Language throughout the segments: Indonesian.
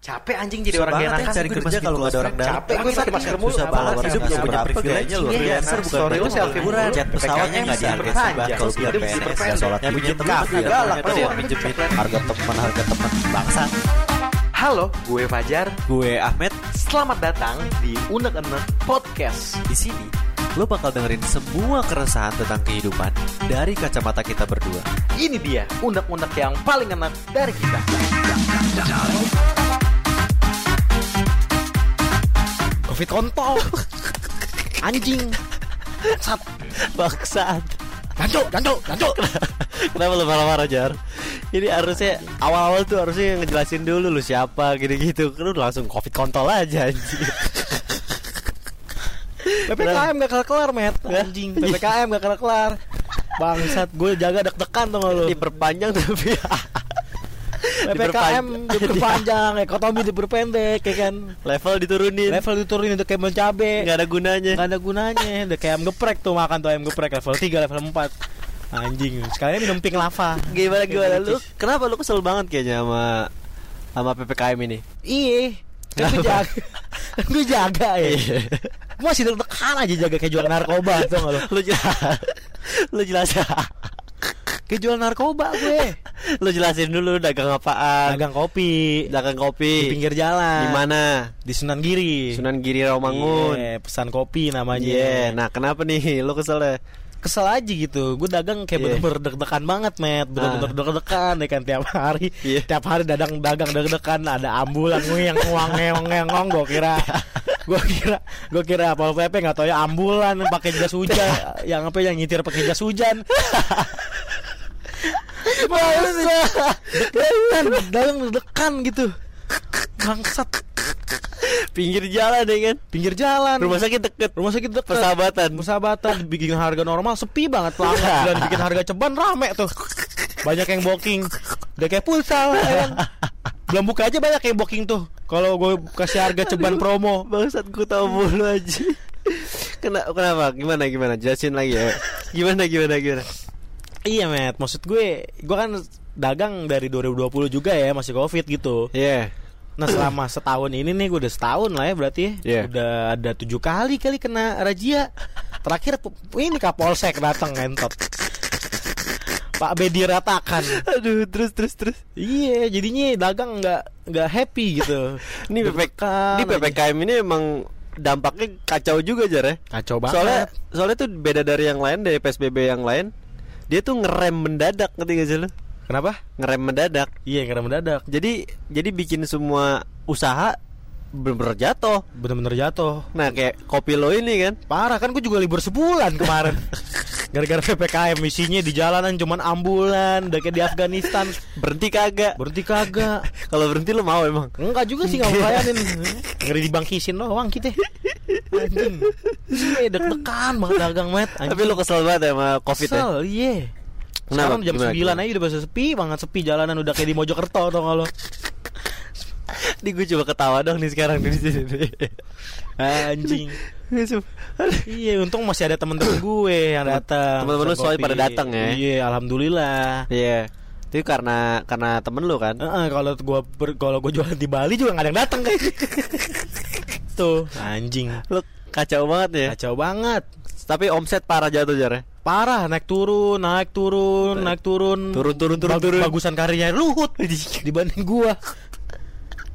Capek anjing jadi Susah orang banget gak ya enakan cari kerja kalau nggak ada orang dalam. Capek gue pakai masker mulu Susah banget hidup hidup punya punya privilege lu Iya, freelancer bukan story lu selfie mulu Jet pesawatnya nggak dihargai sebat kalau biar Hidup PNS ya sholat pendek. minjem Hidup kafe super galak itu tau. ya minjemin harga teman harga teman. Bangsa. Halo, gue Fajar. Gue Ahmed. Selamat datang di Unek Enek Podcast. Di sini lo bakal dengerin semua keresahan tentang kehidupan dari kacamata kita berdua. Ini dia unek-unek yang paling enak dari kita Covid kontol. Anjing. Sat. Bangsat. Jancuk, jancuk, jancuk Kenapa lu marah-marah Jar? Ini harusnya awal-awal tuh harusnya ngejelasin dulu lu siapa gitu-gitu. Lu langsung covid kontol aja anjing. PPKM gak kelar-kelar, Met Anjing, PPKM gak kelar-kelar Bangsat, gue jaga deg-degan tuh lu. Diperpanjang tapi PPKM diperpanjang, ekonomi diperpendek, ya kan? Level diturunin. Level diturunin untuk kayak cabe. Nggak ada gunanya. Gak ada gunanya, udah kayak ayam geprek tuh makan tuh ayam geprek level 3, level 4 Anjing, sekalian minum pink lava. Gimana gimana? Kayak lu? gitu. Kenapa lu kesel banget kayaknya sama sama PPKM ini? Iya, kan gue jaga. Gue jaga ya. Gue masih deg-degan aja jaga kayak jual narkoba tuh gak lu? Lu jelas. Lu jelasin Kayak jual narkoba gue lu jelasin dulu dagang apaan Dagang kopi dagang Di kopi pinggir jalan di mana Di Sunan Giri Sunan Giri Rawamangun Iya, pesan kopi namanya. Iya, nah kenapa nih lu kesel ya? Kesel aja gitu. Gue dagang kayak Iya. bener-bener deg-degan banget, Met. Bener-bener Ah. deg-degan ya kan tiap hari. Iya. Tiap hari dagang dagang deg-degan ada ambulan yang uang ngeong ngeong gue kira. Gue kira gue kira Pol PP nggak tahu ya ambulan pakai jas hujan yang apa yang nyitir pakai jas hujan. Deg-degan, dagang deg-degan gitu. Bangsat Pinggir jalan ya kan? pinggir jalan. Rumah sakit deket rumah sakit deket Persahabatan persahabatan bikin harga normal sepi banget pelanggan dan bikin harga ceban rame tuh banyak yang booking udah kayak pulsa ya kan? belum buka aja banyak yang booking tuh kalau gue kasih harga ceban promo Bangsat gue tau mulu aja Kenapa, kenapa? Gimana, gimana? Jelasin lagi ya Gimana, gimana, gimana? Iya met maksud gue gue kan dagang dari 2020 juga ya masih covid gitu Iya nah selama setahun ini nih gue udah setahun lah ya berarti Iya. udah ada tujuh kali kali kena razia terakhir ini kapolsek datang ngentot Pak Bedi ratakan Aduh, terus, terus, terus Iya, jadinya dagang nggak nggak happy gitu. Ini PPK, ini. PPKM ini emang dampaknya kacau juga Jar ya Kacau banget. Soalnya soalnya tuh beda dari yang lain dari PSBB yang lain. Dia tuh ngerem mendadak ngerti gak sih lu? kenapa? Ngerem mendadak. Iya, karena mendadak. Jadi jadi bikin semua usaha bener-bener jatuh. Bener-bener jatuh. Nah, kayak kopi lo ini kan. Parah kan gue juga libur sebulan kemarin. Gara-gara PPKM misinya di jalanan cuman ambulan, udah kayak di Afghanistan. Berhenti kagak. Berhenti kagak. Kalau berhenti lo mau emang. Enggak juga sih nggak mau layanin. Ngeri dibangkisin doang kita. Anjing. Iya, deg-degan banget dagang, Met. Tapi lo kesel banget ya sama Covid ya. Kesel, iya. Kenapa? Sekarang jam Gimana, 9 gimana? aja udah bisa sepi banget sepi jalanan udah kayak di Mojokerto tau gak lo Di gue coba ketawa dong nih sekarang di sini. Anjing. Iya untung masih ada temen-temen gue yang datang Temen-temen lu soalnya pada datang ya? Iya alhamdulillah Iya. Itu karena karena temen lu kan. Heeh, kalau gua kalau gua jualan di Bali juga gak ada yang datang kayak Tuh anjing Lu kacau banget ya. Kacau banget Tapi omset parah jatuh jar ya. Parah naik turun naik turun naik turun Turun, turun, turun, Bag- turun. Bagusan karirnya Luhut dibanding gua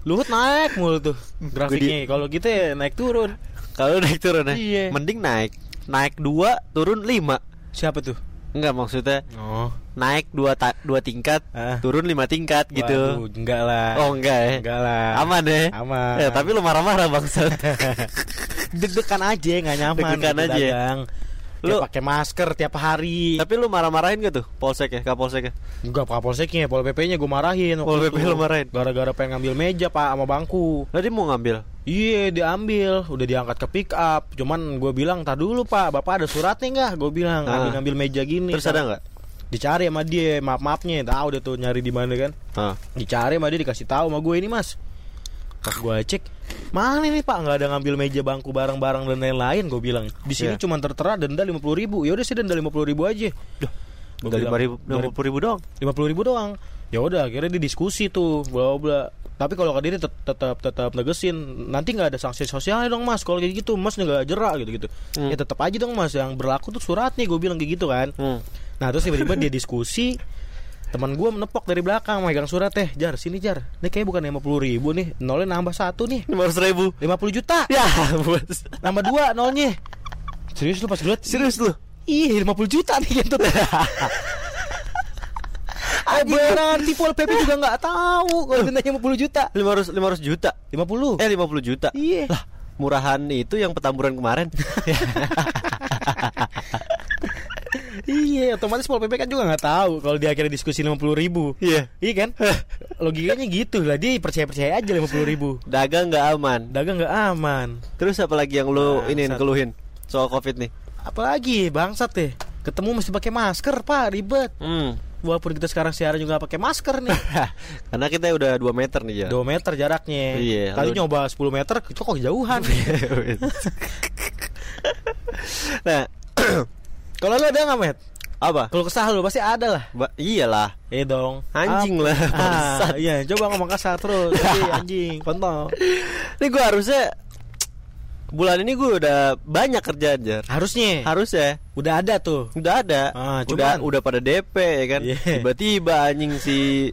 Luhut naik mulu tuh grafiknya Kalau kita ya naik turun Kalau naik turun ya. Iya. Mending naik. Naik dua, turun lima. Siapa tuh? Enggak maksudnya Oh naik dua ta- dua tingkat, Ah. turun lima tingkat Waduh, gitu. enggak lah Oh enggak ya. Enggak lah Aman ya. Aman. Ya, tapi lu marah-marah bangsat. Deg-degan aja nggak nyaman Deg-degan gitu aja ya? dagang. Lu- pakai masker tiap hari. tapi lu marah-marahin gak tuh polsek ya, kapolsek ya? Enggak kapolseknya, pol PP-nya gue marahin. Pol PP lu marahin? Gara-gara pengen ngambil meja pak sama bangku. Tadi mau ngambil. Iya diambil, udah diangkat ke pick up. Cuman gue bilang, tak dulu pak, bapak ada suratnya nggak? Gue bilang Ah. ngambil ngambil meja gini. Terus ada nggak? Dicari sama dia, maaf maafnya, tahu dia tuh nyari di mana kan? Ah. Dicari sama dia dikasih tahu sama gue ini mas. Pas gue cek, mana nih pak nggak ada ngambil meja bangku barang-barang dan lain-lain. Gue bilang di sini Iya. cuma tertera denda lima puluh ribu. Ya udah sih denda lima puluh ribu aja. Udah bilang, lima ribu, lima puluh ribu doang. lima puluh ribu doang. Ya udah akhirnya dia diskusi tuh, bla bla. Tapi kalau ke diri tet- tetap tetap negesin nanti nggak ada sanksi sosialnya dong mas kalau kayak gitu mas nggak jerak gitu gitu Hmm. ya tetap aja dong mas yang berlaku tuh surat nih gue bilang kayak gitu kan Hmm. nah terus tiba-tiba dia diskusi teman gue menepok dari belakang megang surat teh jar sini jar ini kayak bukan lima puluh ribu nih nolnya nambah satu nih Lima ratus ribu. 50 juta Ya, bos. nambah dua nolnya serius lu pas gue Serius lu? Iya 50 juta nih gitu beneran tipu LPP juga nggak tahu kalau dendanya 50 juta Lima ratus lima ratus juta. 50 Eh 50 juta. Iya Lah, murahan itu yang petamburan kemarin. Iya otomatis Pol PP kan juga nggak tahu kalau dia akhirnya diskusi 50 ribu Iya. Iya kan Logikanya gitu lah Dia percaya-percaya aja 50 ribu Dagang nggak aman. Dagang nggak aman Terus apa lagi yang lu Bangsat. iniin keluhin soal covid nih? Apalagi bangsat deh Ketemu mesti pakai masker pak ribet Hmm. Walaupun kita sekarang siaran juga pakai masker nih Karena kita udah 2 meter nih ya. 2 meter jaraknya Iya, Tadi lu- nyoba 10 meter Kok kok jauhan nah, Kalau lu ada nggak Met? apa? Kalau kesah lu pasti ada lah Ba iyalah. Eh dong Anjing lah, Ah. Iya coba ngomong kasar terus Tapi anjing Kontol Ini gue harusnya bulan ini gue udah banyak kerjaan jar. Harusnya Harusnya Udah ada tuh udah ada. Ah, udah cuman- udah pada DP ya kan. Iya. Tiba-tiba anjing si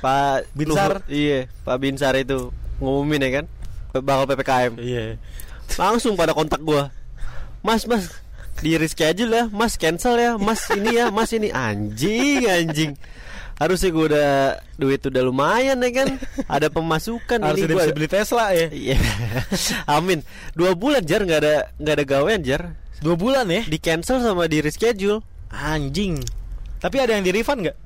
Pak Binsar. Luhut- iya, Pak Binsar itu ngumumin ya kan. Bakal PPKM. Iya Langsung pada kontak gua. Mas, Mas, di reschedule ya, Mas cancel ya, Mas ini ya, Mas ini anjing, anjing. Harusnya gua udah duit udah lumayan ya kan, ada pemasukan Harus udah gua. bisa beli Tesla ya Iya, amin. Dua bulan jar nggak ada nggak ada gawean jar, Dua bulan ya di cancel sama di reschedule. Anjing Tapi ada yang di refund gak?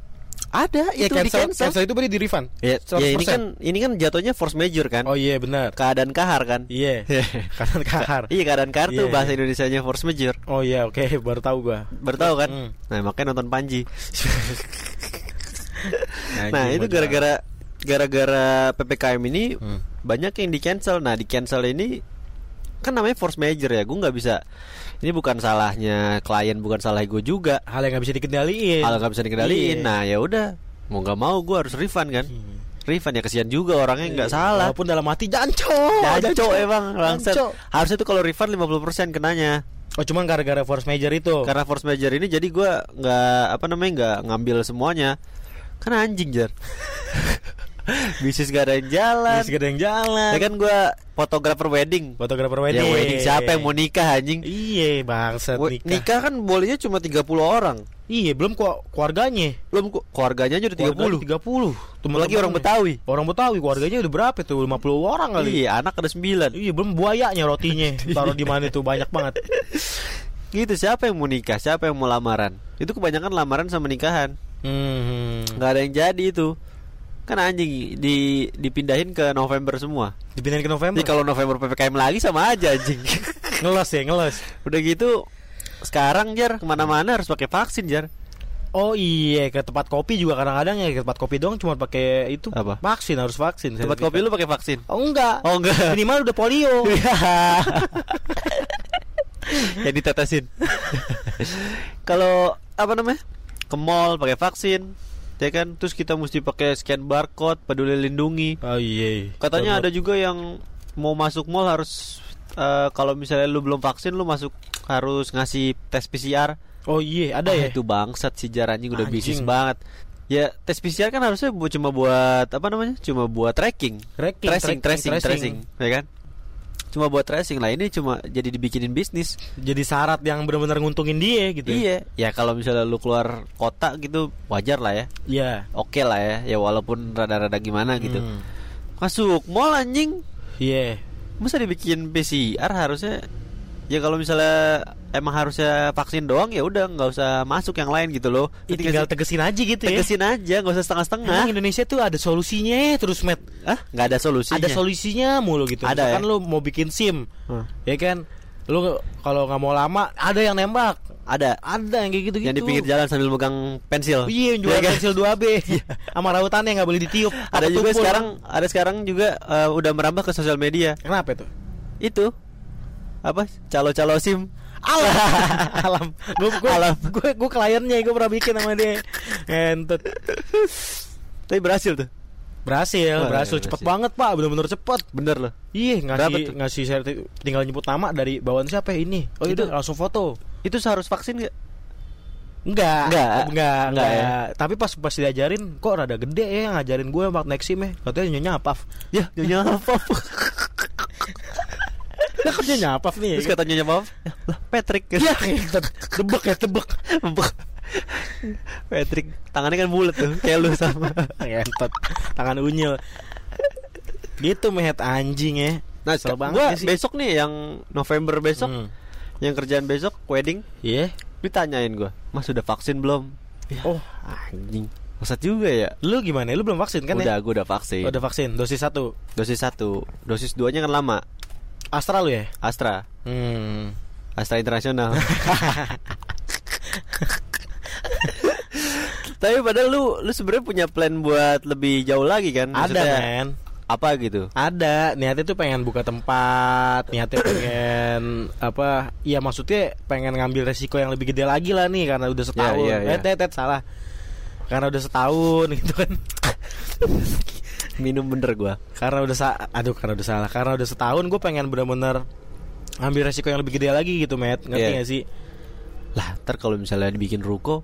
Ada, Ya itu di cancel, cancel. cancel itu berarti di refund Ya, ya ini 100%. kan ini kan jatuhnya force major kan, Oh iya benar keadaan kahar kan. Iya Kanan kahar Iya keadaan kahar tuh Iya, bahasa iya. Indonesianya force major. Oh iya oke baru tahu gua Baru tahu kan? Hmm. Nah, makanya nonton Panji. Anjing, nah, itu gara-gara gara-gara PPKM ini Hmm. banyak yang di cancel. Nah, di cancel ini kan namanya force major ya. Gue nggak bisa. Ini bukan salahnya klien, bukan salah gue juga. Hal yang gak bisa dikendaliin Kalau nggak bisa dikendaliin, Iya. nah ya udah mau nggak mau gue harus refund kan. Refund ya kesian juga orangnya nggak salah. Walaupun dalam hati janco Jancok emang langsung. Harusnya tuh kalau refund 50% kenanya. Oh cuman gara-gara force major itu Karena force major ini jadi gua nggak apa namanya nggak ngambil semuanya. Kan anjing jar. Bisnis gak ada yang jalan. Masih gak ada yang jalan Ya kan gua fotografer wedding. Fotografer Ya wedding wedding siapa yang mau nikah anjing? Iya bangsat nikah. nikah kan bolehnya cuma 30 orang. Iya belum kok keluarganya Belum kok keluarganya aja udah 30. 30 Temen Lagi orang Betawi. Orang Betawi keluarganya udah berapa tuh 50 orang kali Iya, anak ada 9. Iya belum buayanya rotinya Taruh di mana tuh banyak banget Gitu siapa yang mau nikah? Siapa yang mau lamaran? Itu kebanyakan lamaran sama nikahan. hmm. nggak ada yang jadi itu. Kan anjing di dipindahin ke November semua. Dipindahin ke November Jadi kalau November PPKM lagi sama aja anjing. Ngelos ya ngelos Udah gitu sekarang jar ke mana-mana harus pakai vaksin jar. Oh iya ke tempat kopi juga kadang-kadang ya ke tempat kopi doang cuma pakai itu Apa? vaksin harus vaksin Tempat kopi lu pakai vaksin? Oh enggak Oh enggak. Minimal udah polio ya ditetesin. Kalau apa namanya? Ke mall pakai vaksin. Ya kan terus kita mesti pakai scan barcode, peduli lindungi. Oh iya Katanya ada juga yang mau masuk mall harus eh, kalau misalnya lu belum vaksin lu masuk harus ngasih tes PCR. Oh iya ada Ah, ya Itu bangsat si jar anjing udah Anjing. bisnis banget. Ya tes PCR kan harusnya bu- cuma buat apa namanya? Cuma buat tracking. Tracking, tracing, tracking, tracing, tracing. tracing, ya kan? Cuma buat tracing lah ini cuma jadi dibikinin bisnis. Jadi syarat yang benar-benar nguntungin dia gitu Iya. Ya kalau misalnya lu keluar kota gitu wajar lah ya. Iya Oke lah ya. Ya walaupun rada-rada gimana gitu. Hmm. Masuk mall anjing. Iya Masa dibikin PCR harusnya Ya kalau misalnya emang harusnya vaksin doang ya udah nggak usah masuk yang lain gitu loh. Ya, tinggal tegesin aja gitu ya tegesin aja, nggak usah setengah-setengah. Emang Indonesia tuh ada solusinya terus Matt Ah, nggak ada solusinya. Ada solusinya mulu gitu Ada Misalkan ya? lu mau bikin SIM Hmm. Ya kan Lu kalau nggak mau lama Ada yang nembak Ada. Ada yang kayak gitu-gitu Yang di pinggir jalan sambil megang pensil. Iya yang jual Iya kan? pensil 2B Sama rautannya nggak boleh ditiup Ada juga tumpul. sekarang, ada sekarang juga eh, udah merambah ke sosial media. Kenapa itu? Itu apa? Calo-calo SIM. Alam Alam Gue gue Alam. gue gue kliennya Gue pernah bikin sama dia Ngentut Tapi berhasil tuh. Berhasil, Wah, berhasil cepet berhasil. banget pak, bener-bener cepet. Bener loh. Iya ngasih ngasih serti- tinggal nyebut nama dari bawaan siapa ya? ini? Oh itu Itu- langsung foto. Itu seharus vaksin gak? Enggak, Enggak. enggak, enggak, Enggak ya? Tapi pas pas diajarin, kok rada gede ya ngajarin gue waktu next sim ya. Katanya nyonya apaf. Ya, nyonya apa? Lah kok nyonya apaf nih? Terus kata nyonya apa? Lah, Patrick. ya, tebek ya tebek. Patrick tangannya kan bulat tuh, kayak lu sama. Ngentot, tangan unyil. Gitu mehet anjing ya. Nah, Kesel banget gua sih. besok nih yang November besok, Hmm. yang kerjaan besok wedding, Iya. ditanyain gua, "Mas sudah vaksin belum?" Oh, Anjing. Maksud juga ya? lu gimana? Lu belum vaksin kan udah, ya? gua udah vaksin. Udah vaksin dosis satu. Dosis satu, dosis duanya kan lama. Astra lu ya? Astra, Hmm. Astra Internasional. Tapi padahal lu lu sebenarnya punya plan buat lebih jauh lagi kan? Ada men. Apa gitu? Ada, niatnya tuh pengen buka tempat, niatnya pengen apa? Iya maksudnya pengen ngambil resiko yang lebih gede lagi lah nih karena udah setahun. iya, iya. Eh, tet, tet, salah. Karena udah setahun gitu kan. Minum bener gua. karena udah sa aduh karena udah salah. Karena udah setahun gue pengen bener-bener ambil resiko yang lebih gede lagi gitu, Matt. Ngerti Iya. gak sih? Lah, ntar kalau misalnya dibikin ruko,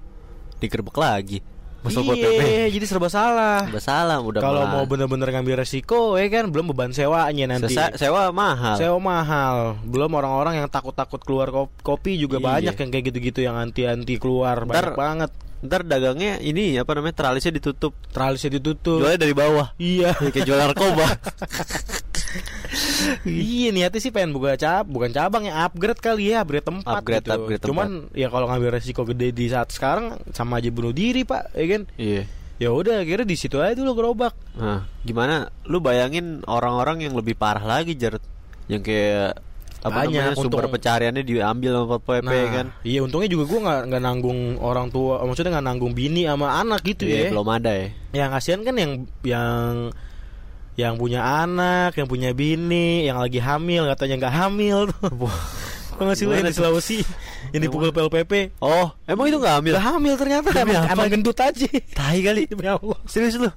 digerebek lagi. Masuk iya, jadi serba salah. Udah salah, udah Kalau mau bener-bener ngambil resiko, ya kan belum beban sewanya nanti. Sesa- sewa mahal. Sewa mahal. Belum orang-orang yang takut-takut keluar kop- kopi juga Iya. banyak yang kayak gitu-gitu yang anti-anti keluar Ntar- banyak banget. Ntar dagangnya ini apa namanya tralisnya ditutup. Tralisnya ditutup. Jualnya dari bawah. Iya. Ya, kayak jual narkoba. iya niatnya sih pengen buka cab, bukan cabang ya upgrade kali ya, upgrade tempat Upgrade- gitu. upgrade Cuman ya kalau ngambil resiko gede di saat sekarang sama aja bunuh diri pak, ya kan? iya. Ya udah akhirnya di situ aja dulu gerobak. Nah, gimana? Lu bayangin orang-orang yang lebih parah lagi, Jared. Yang kayak apa Banyak, namanya sumber untung- pencariannya diambil sama PP Nah, kan. Iya untungnya juga gua nggak nggak nanggung orang tua, maksudnya nggak nanggung bini sama anak gitu Iya, ya. belum ada ya. Yang kasihan kan yang yang yang punya anak, yang punya bini, yang lagi hamil katanya nggak hamil tuh. Kok nggak sih lu yang di Sulawesi yang dipukul PLPP? Oh, emang itu nggak ambil? Nggak hamil ternyata emang, gendut aja. Tai kali. Demi Allah. Serius lu?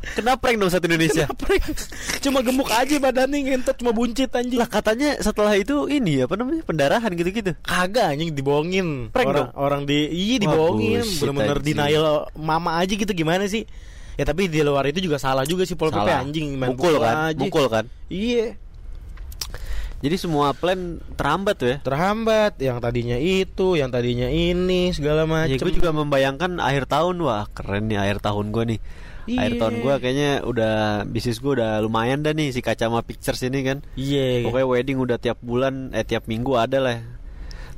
Kena prank dong satu Indonesia. Cuma gemuk aja badannya ngentot cuma buncit anjing. Lah katanya setelah itu ini apa namanya pendarahan gitu-gitu. Kagak anjing dibohongin. Prank orang, dong? orang di iya dibohongin, bullshit, bener-bener denial mama aja gitu gimana sih? Ya tapi di luar itu juga salah juga sih Pol PP Salah. anjing main Mukul kan? aja. Mukul kan? Iya. Jadi semua plan terhambat tuh ya. terhambat yang tadinya itu yang tadinya ini segala macam Ya gue juga membayangkan akhir tahun wah keren nih akhir tahun gue nih. Akhir Iya. tahun gue kayaknya udah bisnis gue udah lumayan dah nih si kacama pictures ini kan. iya Pokoknya wedding udah tiap bulan eh tiap minggu ada lah.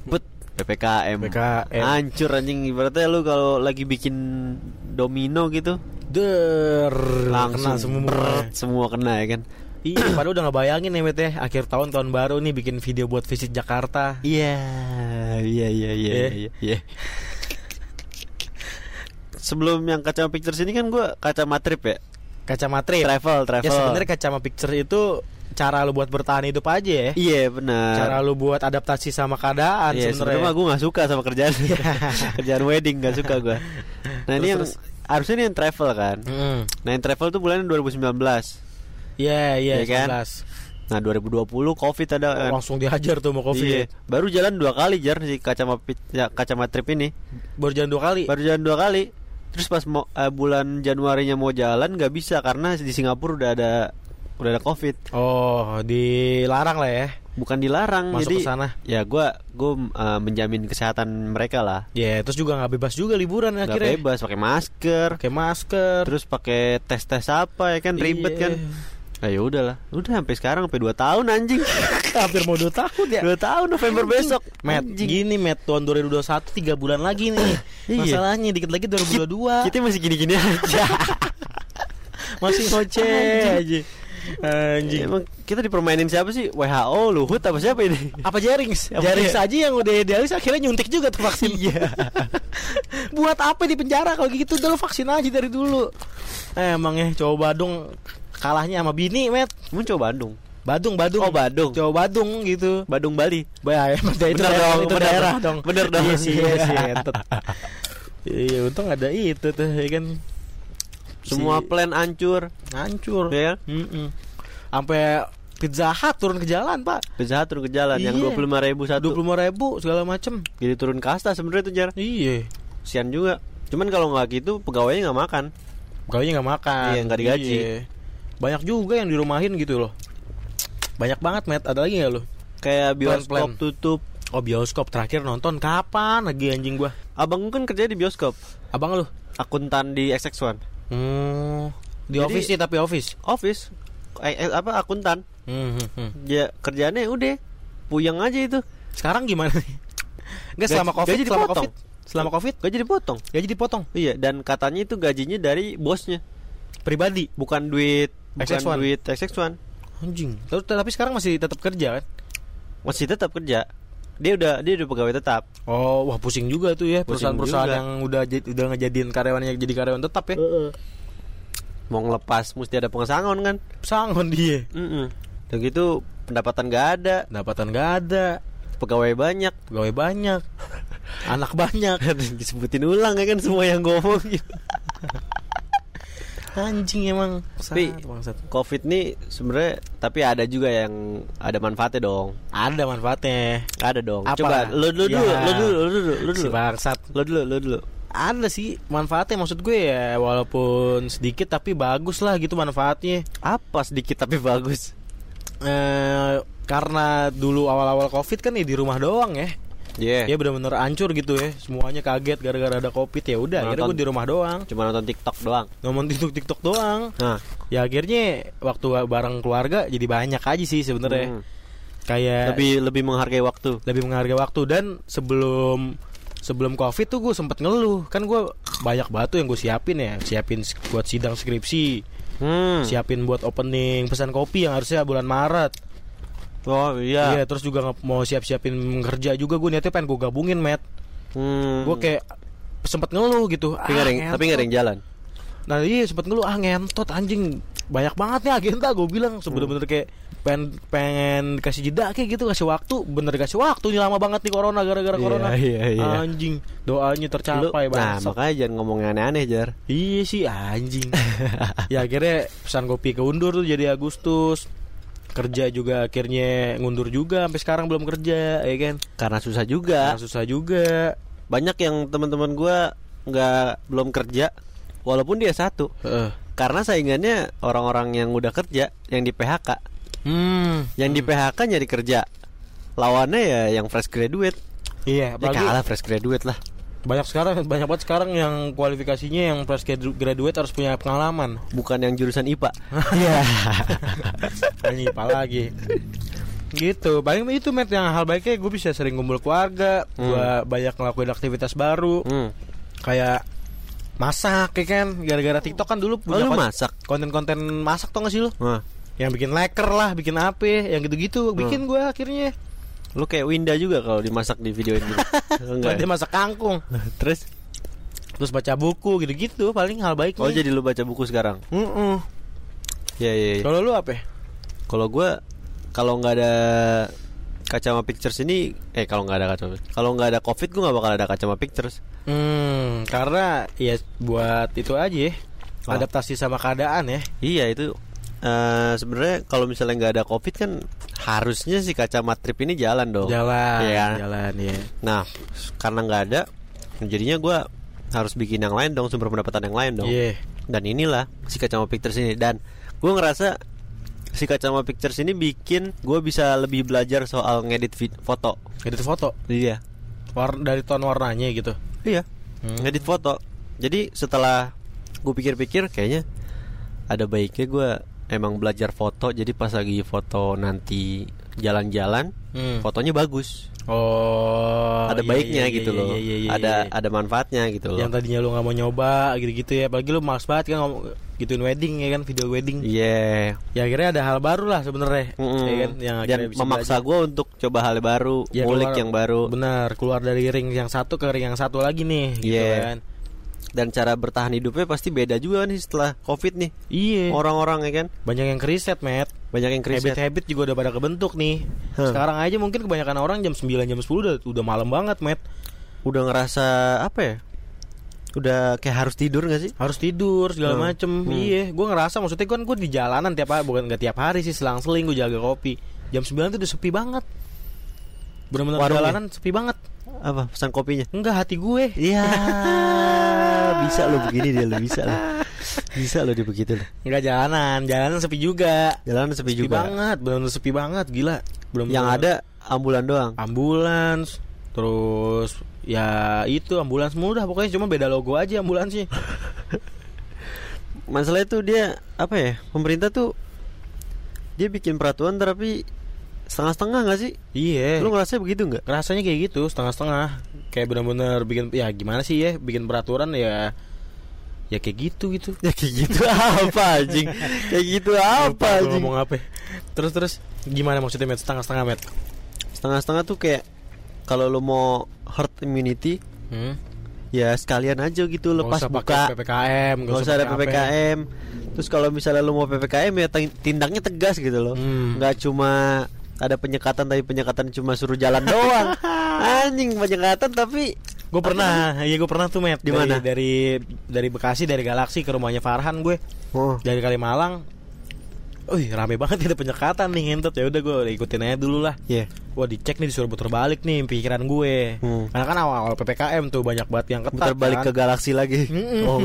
Bet PPKM. PPKM. Hancur anjing ibaratnya lu kalau lagi bikin domino gitu der langsung kena semua beret, semua kena ya kan. iya padahal udah ngebayangin ya ya akhir tahun tahun baru nih bikin video buat visit Jakarta Iya, iya, iya, iya, Eh. iya, iya. Sebelum yang kacama pictures ini kan gue kacama trip ya. kacamata trip Travel, travel. ya sebenarnya kacamata picture itu cara lu buat bertahan hidup aja ya Iya benar. cara lu buat adaptasi sama keadaan Iya sebenarnya gue gak suka sama kerjaan kerjaan wedding gak suka gue. Nah ini yang Terus, harusnya ini yang travel kan. Mm. Nah yang travel tuh bulan 2019. Iya iya Iya kan? 19. Nah 2020 covid ada kan. langsung dihajar tuh sama covid Iya. Baru jalan dua kali jar si kacama ya, kacama trip ini. baru jalan dua kali Baru jalan dua kali. Terus pas mau eh, bulan Januarinya mau jalan nggak bisa karena di Singapura udah ada udah ada covid. oh dilarang lah ya Bukan dilarang Masuk jadi ke sana. ya gua gua eh, menjamin kesehatan mereka lah. Ya, terus juga nggak bebas juga liburan Nggak akhirnya. bebas pakai masker. Pakai masker. terus pakai tes tes apa ya kan ribet Iya. kan nah ya udahlah udah sampai sekarang sampai 2 tahun anjing hampir mau 2 tahun ya. 2 tahun November besok Matt, Anjing. gini Matt tahun 2021 3 bulan lagi nih. Iya. Masalahnya dikit lagi 2022. kita masih gini-gini aja masih ngoceh aja. Anjing. emang kita dipermainin siapa sih WHO Luhut apa siapa ini Apa Jarings? Apa Jarings dia? aja yang udah idealis akhirnya nyuntik juga tuh vaksin. Iya. Buat apa di penjara kalau gitu udah vaksin aja dari dulu. Eh, emang ya coba Badung kalahnya sama bini, Matt. Emang coba Bandung Badung, Badung. Oh, Badung. Coba Badung gitu. Badung Bali Bah, itu Bener daerah, dong, itu bener daerah dong. Bener dong. Iya sih, iya sih. entet. Iya, untung ada itu tuh, ya kan. Semua Si- plan hancur. hancur. Ya. Mm-mm. Sampai Pizza Hut turun ke jalan, Pak. Pizza Hut turun ke jalan yang Iya. dua puluh ribu satu. 25 ribu segala macem Jadi turun kasta sebenarnya tuh jar. Iya. Sian juga. Cuman kalau nggak gitu pegawainya nggak makan. Pegawainya nggak makan. Iya, nggak digaji. Iya. Banyak juga yang dirumahin gitu loh. Banyak banget, Matt. Ada lagi nggak lo? Kayak bioskop Plan-plan. tutup. Oh bioskop terakhir nonton kapan lagi anjing gua? Abang kan kerja di bioskop. Abang lu? Akuntan di XX1. Hmm. Di Jadi- office sih tapi office. Office. Eh, eh, apa akuntan? Hmm, hmm, hmm. Ya kerjaannya udah puyeng aja itu. Sekarang gimana nih? Enggak Gaji- selama Covid, gaji selama. Covid. Selama Covid Gaji dipotong. gaji dipotong Iya, dan katanya itu gajinya dari bosnya, pribadi. bukan duit bukan XX1. duit XX1. Anjing. Terus tapi sekarang masih tetap kerja kan? Masih tetap kerja. Dia udah dia udah pegawai tetap. Oh, wah pusing juga tuh ya Pusing perusahaan-perusahaan yang udah udah ngejadiin karyawannya jadi karyawan tetap ya. Mau ngelepas mesti ada pengesangon kan. Sangon dia. Mm Dan gitu pendapatan gak ada, Pendapatan gak ada, pegawai banyak. pegawai banyak, anak banyak. Disebutin ulang ya kan semua yang gue omongin. Anjing emang. Tapi- Bangsat, bangsat. Covid nih sebenarnya tapi ada juga yang ada manfaatnya dong. Ada manfaatnya. Ada dong. Apa? Coba lu dulu, Ya. dulu, lu dulu, lu dulu, lu Si dulu. bangsat. Lu dulu, lu dulu. Ada sih manfaatnya maksud gue ya walaupun sedikit tapi bagus lah gitu manfaatnya. Apa sedikit tapi bagus. Eh karena dulu awal-awal covid kan ya di rumah doang ya. Iya. Ya benar-benar hancur gitu ya. Semuanya kaget gara-gara ada covid ya udah. Akhirnya Nonton. gue di rumah doang. Cuma nonton TikTok doang. Ngomong TikTok TikTok doang. Nah, Ya akhirnya waktu bareng keluarga jadi banyak aja sih sebenarnya. hmm. Kayak lebih lebih menghargai waktu. lebih menghargai waktu dan sebelum sebelum covid tuh gue sempet ngeluh kan gue banyak batu yang gue siapin ya siapin buat sidang skripsi Hmm. siapin buat opening pesan kopi yang harusnya bulan maret Oh iya iya. terus juga mau siap siapin kerja juga gue niatnya pengen gue gabungin met Hmm. gue kayak sempet ngeluh gitu tapi nggak ada yang- tapi yang jalan. nah iya sempet ngeluh ah ngentot anjing banyak banget nih agenda gue bilang sebener-bener kayak pengen pengen kasih jeda kayak gitu kasih waktu bener kasih waktu nih lama banget nih corona gara-gara Iya, corona iya, iya. anjing doanya Lu- tercapai nah, bangsat. makanya jangan ngomong aneh-aneh, Jar. Iya sih anjing. ya akhirnya pesan kopi keundur tuh jadi Agustus. Kerja juga akhirnya ngundur juga sampai sekarang belum kerja, ya kan? Karena susah juga. Karena susah juga. Banyak yang teman-teman gua nggak belum kerja walaupun dia satu. Heeh. Karena saingannya orang-orang yang udah kerja yang di PHK. Hmm. Yang di PHK nyari kerja. Lawannya ya yang fresh graduate. Iya, Ya apalagi kalah fresh graduate lah. Banyak sekarang banyak banget sekarang yang kualifikasinya yang fresh gradu- graduate harus punya pengalaman. Bukan yang jurusan IPA. Iya. Ini apalagi. gitu paling itu met yang hal baiknya gue bisa sering kumpul keluarga Hmm. gue banyak ngelakuin aktivitas baru hmm. kayak masak ya kan gara-gara TikTok kan dulu Oh, punya kon- masak? konten-konten masak tau gak sih lu Nah, yang bikin leker lah bikin apa yang gitu-gitu bikin gue akhirnya lu kayak Winda juga kalau dimasak di video ini. Enggak. dia ya? masak kangkung Terus terus baca buku gitu-gitu paling hal baiknya Oh jadi lu baca buku sekarang? Mm-mm. Iya iya. iya. kalau lu apa ya? Kalau gua kalau nggak ada kacama pictures ini eh kalau nggak ada kacama kalau nggak ada covid gua nggak bakal ada kacama pictures Hmm, karena ya buat itu aja ya, Ah. adaptasi sama keadaan ya. iya itu eh sebenarnya kalau misalnya nggak ada covid kan harusnya si kacama trip ini jalan dong Jalan, Iya. jalan ya. nah karena nggak ada jadinya gua harus bikin yang lain dong sumber pendapatan yang lain dong Iya. dan inilah si kacama pictures ini dan gue ngerasa si kacama pictures ini bikin gue bisa lebih belajar soal ngedit foto Edit foto iya war dari ton warnanya gitu. iya Hmm. ngedit foto jadi setelah gue pikir-pikir kayaknya ada baiknya gue emang belajar foto jadi pas lagi foto nanti jalan-jalan Hmm. fotonya bagus Oh, ada iya, baiknya iya, gitu iya, loh iya, iya, iya, ada iya. ada manfaatnya gitu loh Yang tadinya lu nggak mau nyoba gitu-gitu ya, apalagi lu males banget kan ngomong gituin wedding ya kan, video wedding. iya Ya akhirnya ada hal baru lah sebenarnya, Mm-mm. ya kan? Yang dan memaksa gue untuk coba hal baru Ya, keluar- yang baru Benar, keluar dari ring yang satu ke ring yang satu lagi nih, gitu Iya. kan. Dan cara bertahan hidupnya pasti beda juga nih setelah covid nih Iya. orang-orang ya kan Banyak yang kriset, Matt. banyak yang kriset Habit-habit juga udah pada kebentuk nih. Huh. Sekarang aja mungkin kebanyakan orang jam 9 jam 10 udah udah malam banget, Matt. udah ngerasa apa ya Udah kayak harus tidur gak sih? harus tidur segala Hmm. macem Hmm. iya gue ngerasa maksudnya kan gue di jalanan tiap hari bukan nggak tiap hari sih selang-seling gue jaga kopi jam 9 tuh udah sepi banget bener-bener jalanan sepi banget Apa pesan kopinya? enggak hati gue Iya, bisa lo begini dia lo bisa lo. Bisa lo dia begitu lo. enggak jalanan jalanan sepi juga Jalanan sepi, sepi juga. banget bener-bener sepi banget gila belum Yang ada ambulan doang. ambulans terus ya itu ambulans mulu dah pokoknya cuma beda logo aja ambulansnya Masalah itu dia apa ya? Pemerintah tuh dia bikin peraturan tapi setengah-setengah gak sih? iya Lu ngerasa begitu nggak? rasanya kayak gitu setengah-setengah kayak bener-bener bikin ya gimana sih ya bikin peraturan ya ya kayak gitu gitu Ya kayak gitu apa anjing? Kayak gitu apa anjing? ngomong apa terus terus gimana maksudnya met setengah-setengah met Setengah-setengah tuh kayak kalau lu mau herd immunity hmm? ya sekalian aja gitu lepas usah buka ppkm Gak usah ada pakai apa. PPKM Terus kalau misalnya lu mau PPKM ya tin- tindaknya tegas gitu loh Hmm. nggak cuma ada penyekatan tapi penyekatan cuma suruh jalan doang Anjing penyekatan tapi gue pernah iya gue pernah tuh met Di Dari- mana? dari dari Bekasi dari Galaksi ke rumahnya Farhan gue Oh dari Kalimalang Wih rame banget ada penyekatan nih ngentot ya udah gue ikutin aja dulu lah. Iya Wah dicek nih disuruh puter balik nih pikiran gue. Hmm. Karena kan awal-awal ppkm tuh banyak banget yang ketat. Putar balik kan. ke galaksi lagi Mm-mm. Oh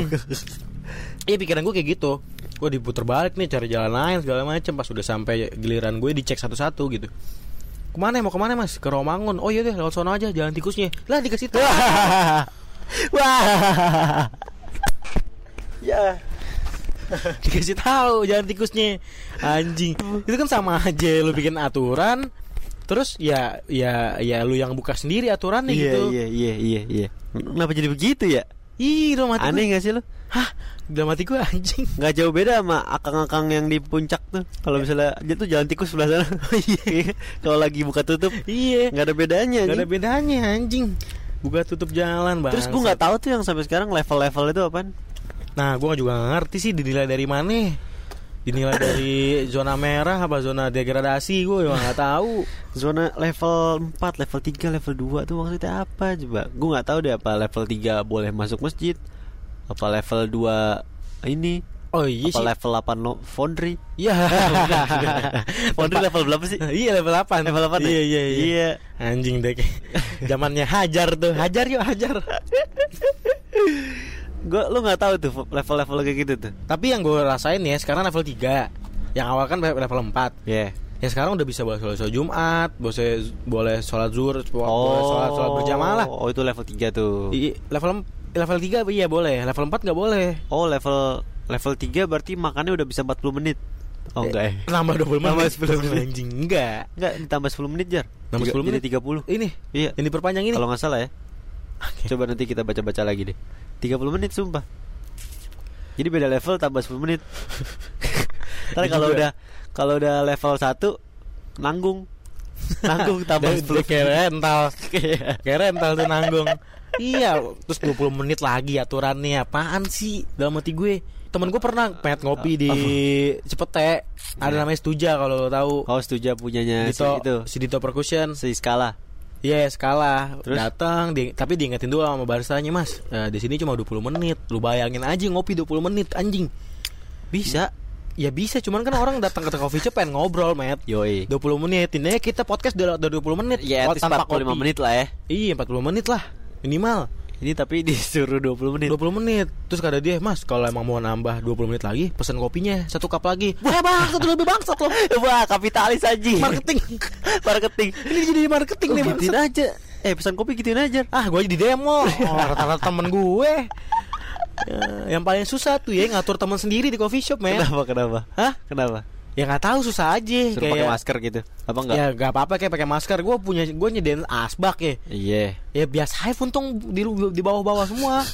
Iya pikiran gue kayak gitu Gue diputer balik nih cari jalan lain segala macem. Pas udah sampai giliran gue dicek satu-satu gitu. Ke mana mau ke mana mas? Ke Romangun Oh iya deh lewat sono aja jalan tikusnya. Lah dikasih tahu. Wah. Ya. Dikasih tahu jalan tikusnya. Anjing. Itu kan sama aja lu bikin aturan Terus ya ya ya lu yang buka sendiri aturannya Iya gitu. iya iya iya iya. Kenapa jadi begitu ya? Ih dalam hati gue Aneh gak sih lu? Hah? Dalam hati gue anjing. Gak jauh beda sama akang-akang yang di puncak tuh. Kalau misalnya dia tuh jalan tikus sebelah sana. Iya. Kalau lagi buka tutup Iya. nggak ada bedanya Gak ada bedanya anjing. Buka tutup jalan bang Terus gue nggak tahu tuh yang sampai sekarang level-level itu apaan. Nah, gue juga gak ngerti sih dinilai dari mana. Dinilai dari zona merah apa zona degradasi gue juga nggak tahu. Zona level 4, level 3, level 2 tuh maksudnya apa coba? Gue nggak tahu deh apa level 3 boleh masuk masjid. Apa level 2 ini? Oh iya apa sih. level 8 no, foundry? Iya. foundry level berapa sih? iya level 8 Level 8 ya? Iya iya iya. Iya. Anjing deh. Zamannya hajar tuh. Hajar yuk hajar. Gue lu nggak tahu tuh level-level kayak gitu tuh. Tapi yang gue rasain ya sekarang level 3 Yang awal kan level 4 Ya. Ya sekarang udah bisa boleh sholat, Jumat Boleh, boleh sholat zuhur Boleh sholat, sholat berjamaah lah Oh, itu level 3 tuh. I- Level level 3 iya boleh Level 4 nggak boleh Oh, level level 3 berarti makannya udah bisa 40 menit. Oh, enggak ya? Nambah 20 menit Nambah 10 menit. Anjing Enggak Enggak, ditambah 10 menit, Jar. Nambah Tiga- 10 menit? Jadi 30. Ini Iya. Yang diperpanjang ini Kalau nggak salah ya. Oke. Coba nanti kita baca-baca lagi deh. 30 menit sumpah. Jadi beda level tambah 10 menit. Ntar kalau udah kalau udah level 1 nanggung. Nanggung tambah Dia- dia 10 Kayak rental Iya. Kayak rental tuh nanggung Iya Terus 20 menit lagi aturannya Apaan sih Dalam hati gue Temen gue pernah Pengen ngopi di Cepete Ada Iya. namanya Stuja kalau lo tahu Oh, setuju punyanya si Dito, itu. si Dito Percussion Si skala. Iya skala Terus? datang di, tapi diingetin dulu sama baristanya mas eh, di sini cuma 20 menit lu bayangin aja ngopi 20 menit anjing Bisa. ya bisa cuman kan orang datang ke coffee shop pengen ngobrol met Yoi. 20 menit ini kita podcast udah, udah 20 menit Ya, least 45 kopi. menit lah ya. iya 40 menit lah minimal Ini tapi disuruh 20 menit. 20 menit Terus kata dia Mas kalau emang mau nambah 20 menit lagi Pesen kopinya Satu cup lagi Wah bangsat lebih bangsat loh Wah, kapitalis aja. Marketing Marketing. Ini jadi marketing Oh, nih gituin aja. Eh, pesan kopi gituin aja. Ah gue aja di demo oh, Rata-rata temen gue Ya, Yang paling susah tuh ya Ngatur temen sendiri di coffee shop men Kenapa? Kenapa? Hah? Kenapa? Ya nggak tahu susah aja Suruh pakai kayak masker gitu. Apa enggak? Ya gak apa-apa kayak pakai masker Gue punya Gue nyediain asbak ya Iya. Ya biasa aja untung di, di bawah-bawah semua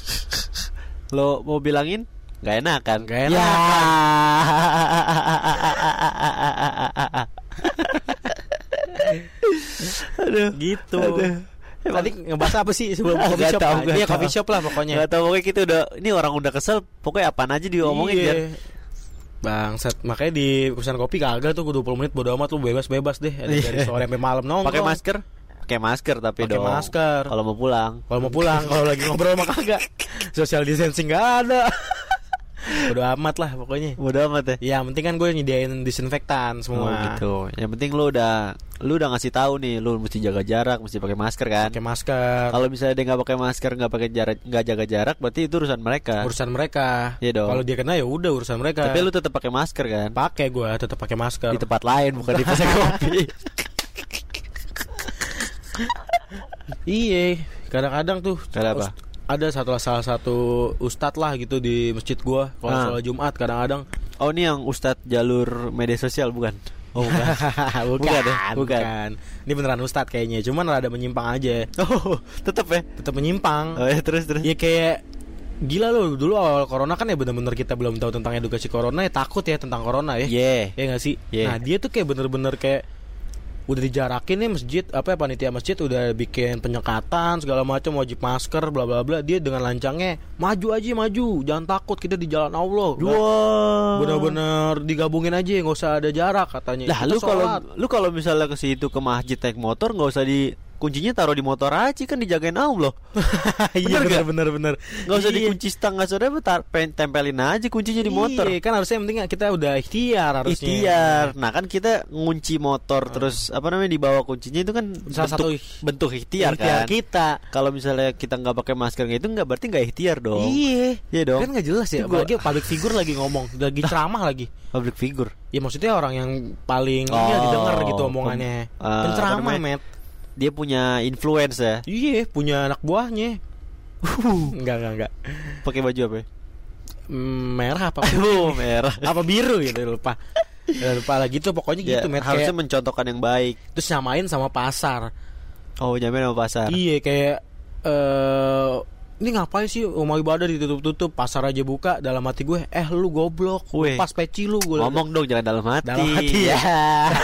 Lo mau bilangin? Gak enak kan? Gak enak Ya. Aduh. Gitu Aduh. Tadi ngebahas apa sih sebelum Ah, coffee nggak shop? tahu, Ah, nggak Iya tahu. coffee shop lah pokoknya Gak tau pokoknya kita udah Ini orang udah kesel Pokoknya apaan aja diomongin Iya. biar Bangsat Makanya di perusahaan kopi kagak tuh 20 menit bodo amat lu bebas-bebas deh Ada Dari Iya. sore sampai malam nongkrong Pakai masker pakai masker tapi Pakai dong. masker. Kalau mau pulang. Kalau mau pulang, kalau lagi ngobrol mah kagak. Social distancing gak ada. Udah amat lah pokoknya. Udah amat ya. Ya, penting kan gue nyediain disinfektan Oh, semua. gitu. Yang penting lu udah lu udah ngasih tahu nih, lu mesti jaga jarak, mesti pakai masker kan. Pakai masker. Kalau misalnya dia nggak pakai masker, nggak pakai jarak, nggak jaga jarak, berarti itu urusan mereka. urusan mereka. Iya dong. Kalau dia kena ya udah urusan mereka. Tapi lu tetap pakai masker kan? pakai gue tetap pakai masker. Di tempat lain bukan di pasar kopi. Iya, kadang-kadang tuh Ada apa? Ada satu salah satu ustadz lah gitu di masjid gua kalau Ah. sholat Jumat kadang-kadang Oh ini yang Ustadz jalur media sosial bukan? Oh bukan. bukan, Bukan ya? Bukan. bukan. Ini beneran ustadz kayaknya, cuman rada menyimpang aja. oh tetap ya. Tetap menyimpang. Oh ya terus terus. Ya kayak gila loh dulu awal corona kan ya bener-bener kita belum tahu tentang edukasi corona ya takut ya tentang corona ya. Yeah. Ya nggak sih? Yeah. Nah, dia tuh kayak bener-bener kayak udah dijarakin nih masjid apa ya panitia masjid udah bikin penyekatan segala macam wajib masker bla bla bla. Dia dengan lancangnya maju aja maju. Jangan takut kita di jalan Allah. Dua. bener-bener digabungin aja nggak usah ada jarak katanya. Lah Kita lu kalau lu kalau misalnya ke situ ke masjid naik motor nggak usah di kuncinya taruh di motor aja kan dijagain Allah. iya Bener bener gak? bener bener Nggak usah Iya. dikunci stang nggak usah tar- tempelin aja kuncinya di motor. Iya, kan harusnya yang penting kita udah ikhtiar harusnya Ikhtiar. Nah kan kita ngunci motor terus apa namanya dibawa kuncinya itu kan Salah bentuk, satu bentuk ikhtiar, ikhtiar kan. kita Kalau misalnya kita nggak pakai masker itu nggak berarti nggak ikhtiar dong. Iya Iya dong. Kan gak jelas ya Apalagi public figure lagi ngomong Lagi ceramah lagi Public figure. Ya maksudnya orang yang paling Oh, didengar gitu omongannya apa Penceramah met Dia punya influence ya. Iya punya anak buahnya Enggak enggak enggak Pakai baju apa? ya? Mm, Merah apa Oh, merah. Apa biru gitu lupa lupa lah gitu pokoknya Ya, gitu met harusnya kayak, mencontohkan yang baik. Terus nyamain sama pasar Oh, nyamain sama pasar. Iya kayak eh ini ngapain sih rumah ibadah ditutup-tutup pasar aja buka dalam hati gue eh lu goblok Weh. pas peci lu gue Ngomong dong jangan dalam hati. dalam hati ya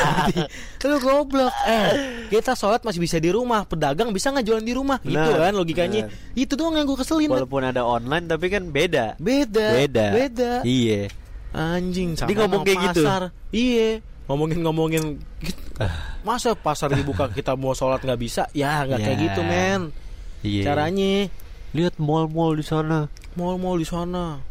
lu goblok eh kita sholat masih bisa di rumah pedagang bisa nggak jualan di rumah gitu Benar, kan logikanya benar. itu doang yang gue keselin. Walaupun ada online tapi kan beda. beda Beda. beda Iya. anjing sama Dia ngomong kayak gitu? iya ngomongin ngomongin masa pasar dibuka kita mau sholat nggak bisa ya nggak kayak Ya. gitu men Iya. caranya lihat mall-mall di sana. mall-mall di sana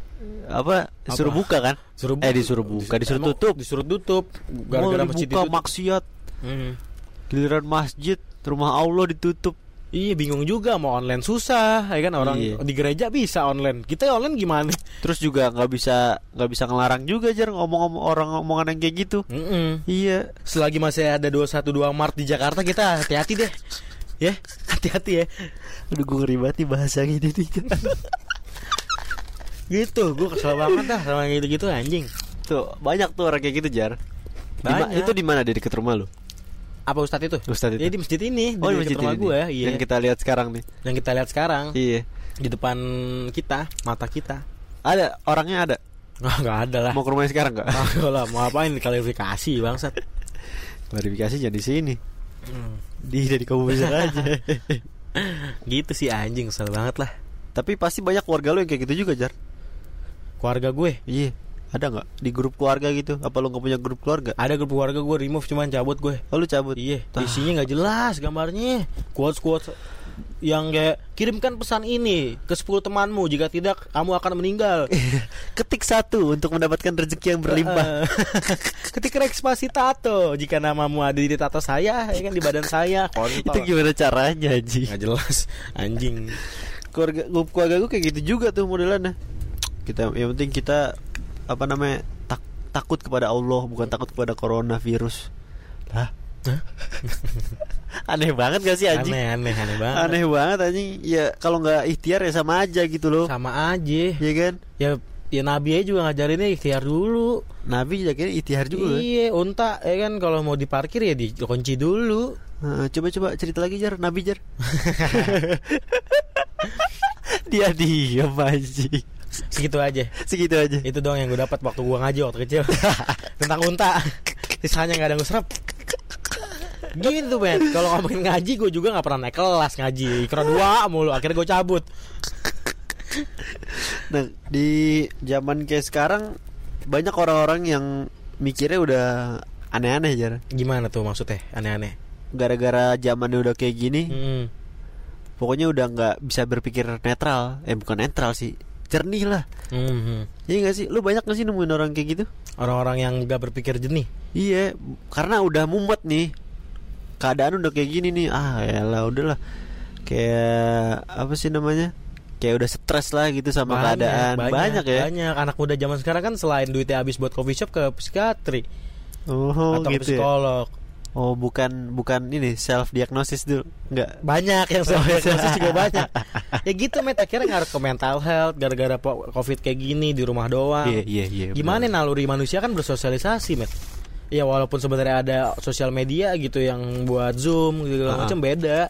Apa? Disuruh Apa? buka kan? Suruh Eh disuruh buka, disuruh Emang tutup. Disuruh tutup gara-gara masjid dibuka ditutup. maksiat. Hmm. Giliran masjid, rumah Allah ditutup. Iya bingung juga mau online susah ya kan orang Iya. di gereja bisa online. Kita online gimana? Terus juga nggak bisa nggak bisa ngelarang juga jar ngomong-ngomong orang omongan yang kayak gitu. Mm-mm. Iya. Selagi masih ada 21 Maret di Jakarta kita hati-hati deh. Ya, hati-hati ya. Aduh gue ngeri banget nih bahasa gini nih. Gitu, gue kesel banget dah sama yang gitu-gitu anjing. tuh banyak tuh orang kayak gitu jar. Di ma- Banyak. itu di mana di dekat rumah lu? Apa Ustadz itu? Ustadz itu. Ya di masjid ini, Oh di di dekat masjid rumah ini gue, nih, iya. Yang kita lihat sekarang nih. Yang kita lihat sekarang Iya. di depan kita, mata kita. Ada orangnya ada. Nggak, nggak ada lah. Mau ke rumahnya sekarang nggak? Kagak lah, mau apain klarifikasi bangsat. Klarifikasi jangan di sini. Hmm. Di dari kamu bisa aja. gitu sih anjing, kesel banget lah. Tapi pasti banyak keluarga lu yang kayak gitu juga jar. Keluarga gue Iya. Ada nggak di grup keluarga gitu? Apa lu nggak punya grup keluarga? Ada grup keluarga gue remove cuman cabut gue Oh lu cabut. Iya. Isinya gak jelas gambarnya Quotes-quotes Yang kayak Kirimkan pesan ini Ke 10 temanmu Jika tidak Kamu akan meninggal Ketik satu untuk mendapatkan rezeki yang berlimpah. Ketik ekspasi tato Jika namamu ada di tato saya Ya kan di badan saya Kontol Itu gimana caranya anjing? Gak jelas Anjing Keluarga keluarga gue kayak gitu juga tuh modelannya. Kita yang penting kita apa namanya tak, takut kepada Allah bukan takut kepada coronavirus. Lah. Aneh banget gak sih anjing? Aneh aneh aneh banget Aneh banget anjing. Ya kalau nggak ikhtiar ya sama aja gitu loh. Sama aja Iya kan? Ya Ya Nabi aja juga ngajarinnya ikhtiar dulu Nabi juga kira ikhtiar juga. Iya unta ya kan Kalau mau diparkir ya dikunci dulu Nah, coba-coba cerita lagi jar, Nabi jar. Dia diam anjing. Segitu aja Segitu aja. Itu doang yang gue dapat waktu gue ngaji waktu kecil Tentang unta Sisanya gak ada yang gue serap Gitu men Kalau ngomongin ngaji gue juga gak pernah naik kelas ngaji Ikra dua mulu Akhirnya gue cabut Nah, di zaman kayak sekarang banyak orang-orang yang mikirnya udah aneh-aneh jar. Gimana tuh maksudnya aneh-aneh gara-gara zamannya udah kayak gini, Hmm. pokoknya udah nggak bisa berpikir netral. Eh bukan netral sih, jernih lah. Hmm. Iya gak sih? Lu banyak gak sih nemuin orang kayak gitu? Orang-orang yang gak berpikir jernih. Iya, karena udah mumet nih. Keadaan udah kayak gini nih. Ah, ya lah udahlah. Kayak apa sih namanya? Kayak udah stres lah gitu sama keadaan. Banyak, ya. Banyak anak muda zaman sekarang kan selain duitnya habis buat coffee shop ke psikiatri Oh, atau gitu ya. psikolog. Oh, bukan bukan ini self diagnosis dulu. Enggak. Banyak yang self diagnosis juga banyak. Ya gitu met akhirnya ngaruh ke mental health gara-gara covid kayak gini di rumah doang. Iya, iya, iya. Gimana benar. naluri manusia kan bersosialisasi met. Ya walaupun sebenarnya ada sosial media gitu yang buat zoom gitu Ah. macam beda.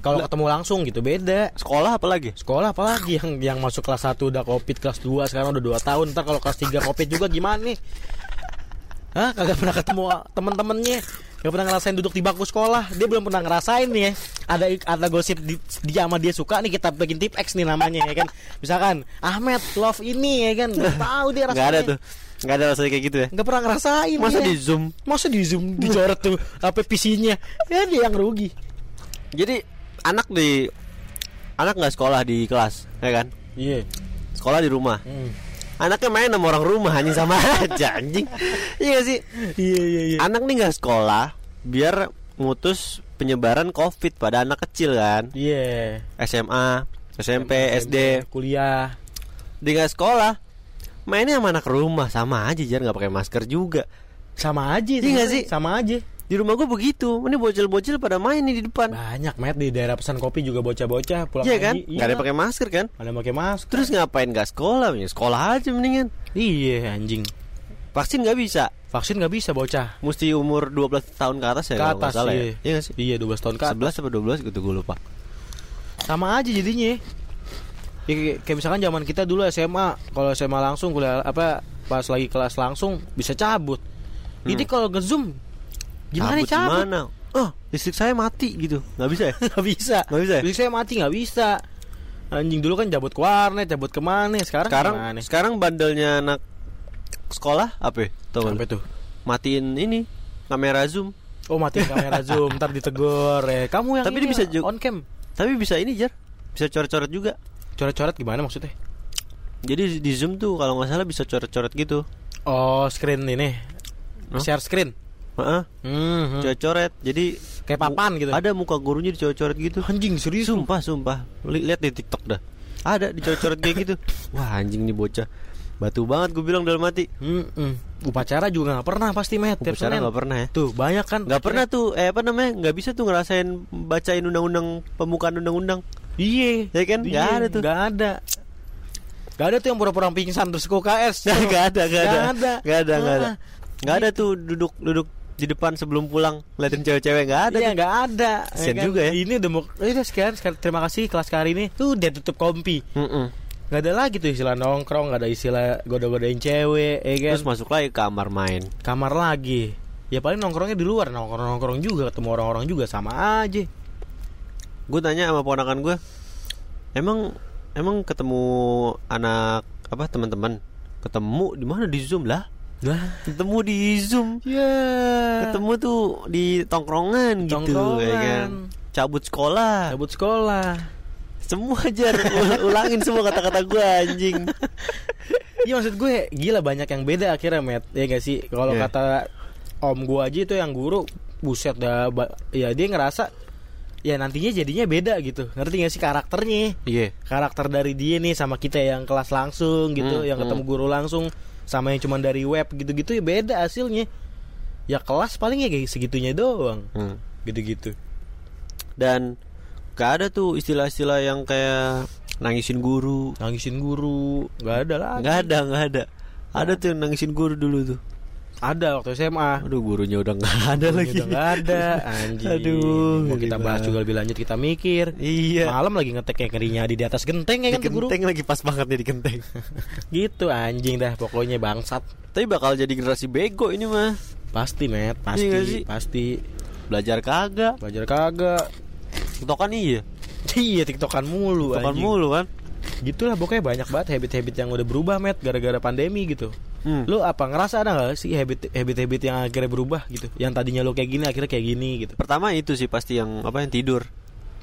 Kalau ketemu langsung gitu beda. Sekolah apa lagi? Sekolah apalagi yang yang masuk kelas 1 udah covid, kelas 2 sekarang udah 2 tahun. Ntar kalau kelas 3 covid juga gimana nih? Hah, kagak pernah ketemu temen-temennya Gak pernah ngerasain duduk di bangku sekolah Dia belum pernah ngerasain nih ya Ada ada gosip di, dia sama dia suka nih Kita bikin tip X nih namanya ya kan Misalkan Ahmed love ini ya kan Gak tahu dia rasanya Enggak ada tuh. Enggak ada rasanya kayak gitu ya. Gak pernah ngerasain Masa dia. di Zoom? Masa di zoom dicoret tuh apa PC-nya Ya dia yang rugi Jadi anak di anak nggak sekolah di kelas, ya kan? Iya Sekolah di rumah. Anaknya main sama orang rumah anjing sama aja anjing. Iya nggak sih? Iya iya iya Anak nih nggak sekolah biar mutus penyebaran Covid pada anak kecil kan. Iya SMA, SMP, SD. Kuliah Dia nggak sekolah. Mainnya sama anak rumah sama aja jar nggak pakai masker juga. Sama aja Iya nggak sih? Sama aja Di rumah gue begitu. Ini bocil-bocil pada main nih di depan. Banyak met di daerah pesan kopi juga bocah-bocah pulang Iya kan? pagi. Nggak ada yang pakai masker kan? Ada pakai masker. Terus ngapain nggak sekolah? Ya, sekolah aja mendingan. Iya anjing. Vaksin nggak bisa. Vaksin nggak bisa bocah. Mesti umur 12 tahun ke atas ya Ke atas salah iya. ya. Iya nggak sih? Iya 12 tahun ke atas. 11 apa 12 gitu gue lupa. Sama aja jadinya. Ya, kayak, misalkan zaman kita dulu SMA, kalau SMA langsung kuliah apa pas lagi kelas langsung bisa cabut. Ini kalau nge-zoom gimana Hmm. Cabut cabut? Gimana? Oh, listrik saya mati gitu. Nggak bisa ya? Nggak bisa. Nggak bisa ya? Jadi saya mati nggak bisa. Anjing dulu kan cabut ke warnet, cabut ke mana? Sekarang Sekarang gimana? sekarang bandelnya anak sekolah apa? ya? Tau Apa tuh? Matiin ini kamera zoom. Oh mati kamera zoom, ntar ditegur ya. Kamu yang Tapi ini dia bisa ya, ju- on cam. Tapi bisa ini jar. Bisa coret-coret juga. Coret-coret gimana maksudnya? Jadi di zoom tuh kalau nggak salah bisa coret-coret gitu. Oh screen ini, Hah? share screen. Heeh. Hmm, Coret-coret. Jadi Kayak papan gitu. Ada muka gurunya dicoret-coret gitu. Anjing serius. Sumpah, sumpah. Li- Lihat di TikTok dah. Ada dicoret-coret kayak gitu. Wah, anjing nih bocah. Batu banget gue bilang dalam hati. Hmm, hmm. Upacara juga nggak pernah pasti met. Upacara nggak pernah ya. Tuh banyak kan. Nggak pernah tuh, eh apa namanya? Nggak bisa tuh ngerasain bacain undang-undang pembukaan undang-undang. Iya. Ya kan? Nggak Iya, ada tuh. Nggak ada. Nggak ada tuh yang pura-pura pingsan terus ke UKS. Nggak ada, nggak ada, Nggak ada. nggak ada, nggak ada. Ah. Nggak ada tuh duduk duduk di depan sebelum pulang ngeliatin cewek-cewek nggak ada. Iya nggak ada. Kasian kan? juga ya. Ini udah mau. Ini sekian, sekian. Terima kasih kelas hari ini. Tuh udah tutup kompi. Mm-mm. Nggak ada lagi tuh istilah nongkrong. Nggak ada istilah goda-godain cewek. Ya kan? Terus masuk lagi kamar main. kamar lagi. Ya paling nongkrongnya di luar. Nongkrong nongkrong juga ketemu orang-orang juga sama aja. Gue tanya sama ponakan gue, emang emang ketemu anak apa teman-teman ketemu di mana di zoom lah? Lah. Ketemu di zoom. Ya. Ketemu tuh di tongkrongan gitu Tongkrongan. ya kan. Cabut sekolah. Cabut sekolah. Semua aja ul- ulangin semua kata-kata gue anjing. Iya maksud gue gila banyak yang beda akhirnya met ya gak sih kalau Iya. kata om gue aja itu yang guru buset dah ya dia ngerasa ya nantinya jadinya beda gitu ngerti gak sih karakternya Iya. karakter dari dia nih sama kita yang kelas langsung gitu Hmm, yang ketemu guru langsung sama yang cuma dari web gitu-gitu ya beda hasilnya ya kelas paling ya kayak segitunya doang Hmm. gitu-gitu Dan gak ada tuh istilah-istilah yang kayak nangisin guru. nangisin guru nggak ada lah Nggak ada, nggak ada. Ada tuh yang nangisin guru dulu tuh. Ada waktu SMA Aduh gurunya udah nggak ada lagi. Udah nggak ada anjing Aduh, mau kita bahas juga lebih lanjut kita mikir Iya. malam lagi ngetek kayak ngerinya di atas genteng ya Di kan tuh guru genteng lagi pas banget nih di genteng. gitu anjing dah pokoknya bangsat Tapi bakal jadi generasi bego ini mah. pasti met pasti Iya nggak sih? pasti Belajar kagak. belajar kagak Tiktokan iya. iya tiktokan mulu Tiktokan anjing. mulu kan. Gitulah pokoknya banyak banget habit-habit yang udah berubah met gara-gara pandemi gitu. Hmm. Lu apa ngerasa ada nggak sih habit habit habit yang akhirnya berubah gitu? Yang tadinya lu kayak gini akhirnya kayak gini gitu. Pertama itu sih pasti yang apa yang tidur.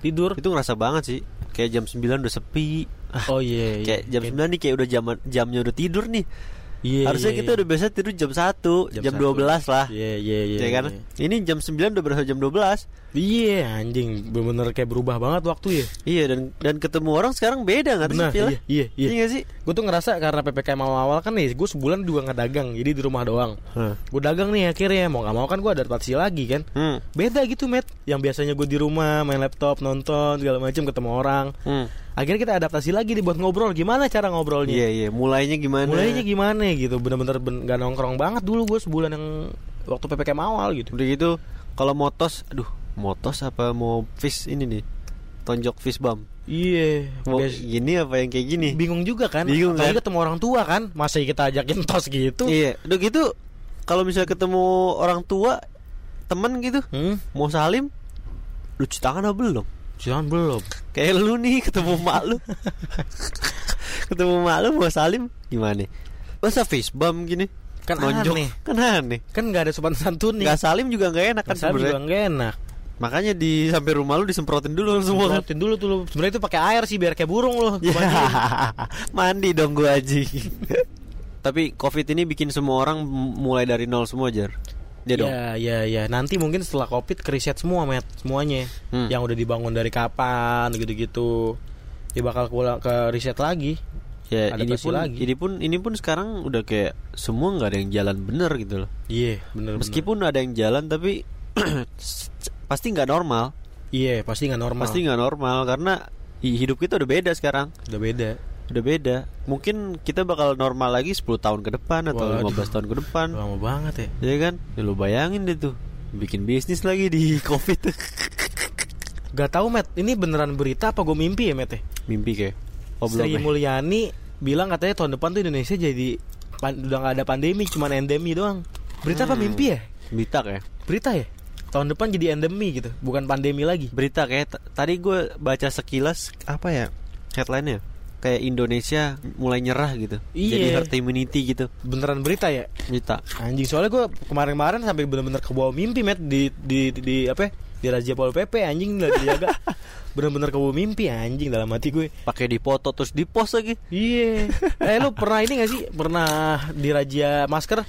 Tidur. Itu ngerasa banget sih. Kayak jam 9 udah sepi. Oh iya. iya. kayak jam 9 nih kayak udah jam jamnya udah tidur nih. Iya. Harusnya iya, kita iya. udah biasa tidur jam 1, jam, satu. 12 lah. Iya iya iya. ya kan? iya. Ini jam 9 udah berasa jam 12. Iya anjing bener-bener kayak berubah banget waktu ya. Iya dan dan ketemu orang sekarang beda nggak sih iya, iya, iya. nggak sih? Gue tuh ngerasa karena PPKM awal-awal kan nih Gue sebulan juga nggak dagang Jadi di rumah doang Hah. Gue dagang nih akhirnya Mau gak mau kan gue adaptasi lagi kan Hmm. Beda gitu Matt Yang biasanya gue di rumah Main laptop Nonton Segala macam Ketemu orang Hmm. Akhirnya kita adaptasi lagi nih Buat ngobrol Gimana cara ngobrolnya Iya iya, mulainya gimana? Mulainya gimana gitu Bener-bener ben- gak nongkrong banget dulu gue Sebulan yang Waktu PPKM awal gitu Udah gitu kalau motos, aduh, motos apa mau fish ini nih? Tonjok fish bump. Iya Mau bias- gini apa yang kayak gini? Bingung juga kan Bingung, Apalagi kan? ketemu orang tua kan Masa kita ajakin tos gitu Iya, udah gitu kalau misalnya ketemu orang tua, temen gitu, Hmm? mau salim, lu cuci tangan apa belum? Jangan belum Kayak lu nih ketemu mak lu. ketemu mak lu mau salim gimana? Masa face bump gini? Kan Nonjok. aneh. Kan aneh. Kan gak ada sopan santun nih Gak salim juga gak enak kan Kan juga sebenarnya. nggak enak Makanya di sampai rumah lu disemprotin dulu semua. Semprotin dulu tuh lu. Sebenarnya itu pakai air sih biar kayak burung loh. Ya, mandi dong gua aji. Tapi covid ini bikin semua orang mulai dari nol semua jar. Dia dong. Ya, ya, ya. Nanti mungkin setelah covid keriset semua, met, semuanya. Hmm. Yang udah dibangun dari kapan, gitu-gitu. Dia bakal pulang ke riset lagi. Ya ini Adaptasi pun lagi. ini pun ini pun sekarang udah kayak semua nggak ada yang jalan bener gitu loh. Iya, bener. Meskipun ada yang jalan tapi pasti nggak normal. Iya, pasti nggak normal. Pasti nggak normal karena hi- hidup kita udah beda sekarang. udah beda. Udah beda. Mungkin kita bakal normal lagi 10 tahun ke depan atau Waduh. 15 tahun ke depan. Lama banget ya. Ya kan? Ya, lu bayangin deh tuh bikin bisnis lagi di covid Gak tahu, met. Ini beneran berita apa gue mimpi ya, met? ya? mimpi kayak oh Sri ya? Mulyani bilang katanya tahun depan tuh Indonesia jadi pan- udah nggak ada pandemi, cuman endemi doang. Berita apa Hmm. mimpi ya? berita kayak Berita ya? Tahun depan jadi endemi gitu, bukan pandemi lagi. berita kayak tadi gue baca sekilas apa ya headline-nya kayak Indonesia mulai nyerah gitu Iya. jadi herd immunity gitu Beneran berita ya? berita Anjing soalnya gue kemarin-kemarin sampai bener-bener ke bawah mimpi met di di di, di apa? ya? Di Raja Pol PP anjing udah dijaga. bener-bener ke bawah mimpi anjing dalam hati gue. pakai dipoto terus di post lagi Iya. eh lu pernah ini gak sih? Pernah di Raja masker?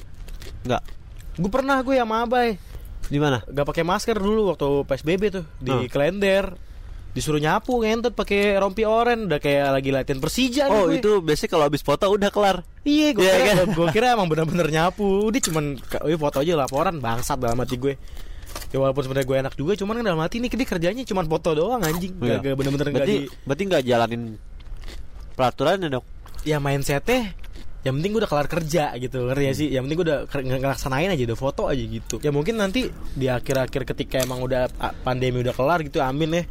nggak Gue pernah gue sama Abai. Di mana Gak pakai masker dulu waktu PSBB tuh di Hmm. Klender. Disuruh nyapu ngentot pakai rompi oren udah kayak lagi latihan Persija nih oh gue. itu biasanya kalau habis foto udah kelar Iya, gue Iya kira, kan? gue kira emang bener-bener nyapu. Dia cuman, oh, foto aja laporan bangsat dalam hati gue. Ya walaupun sebenarnya gue enak juga, cuman kan dalam hati ini dia kerjanya cuman foto doang anjing. Iya. Gak, gak bener-bener gak berarti di, berarti nggak jalanin peraturannya dong ya mindsetnya yang penting gue udah kelar kerja gitu ngerti ya sih yang penting gue udah ngelaksanain aja udah foto aja gitu ya mungkin nanti di akhir-akhir ketika emang udah ah, pandemi udah kelar gitu amin ya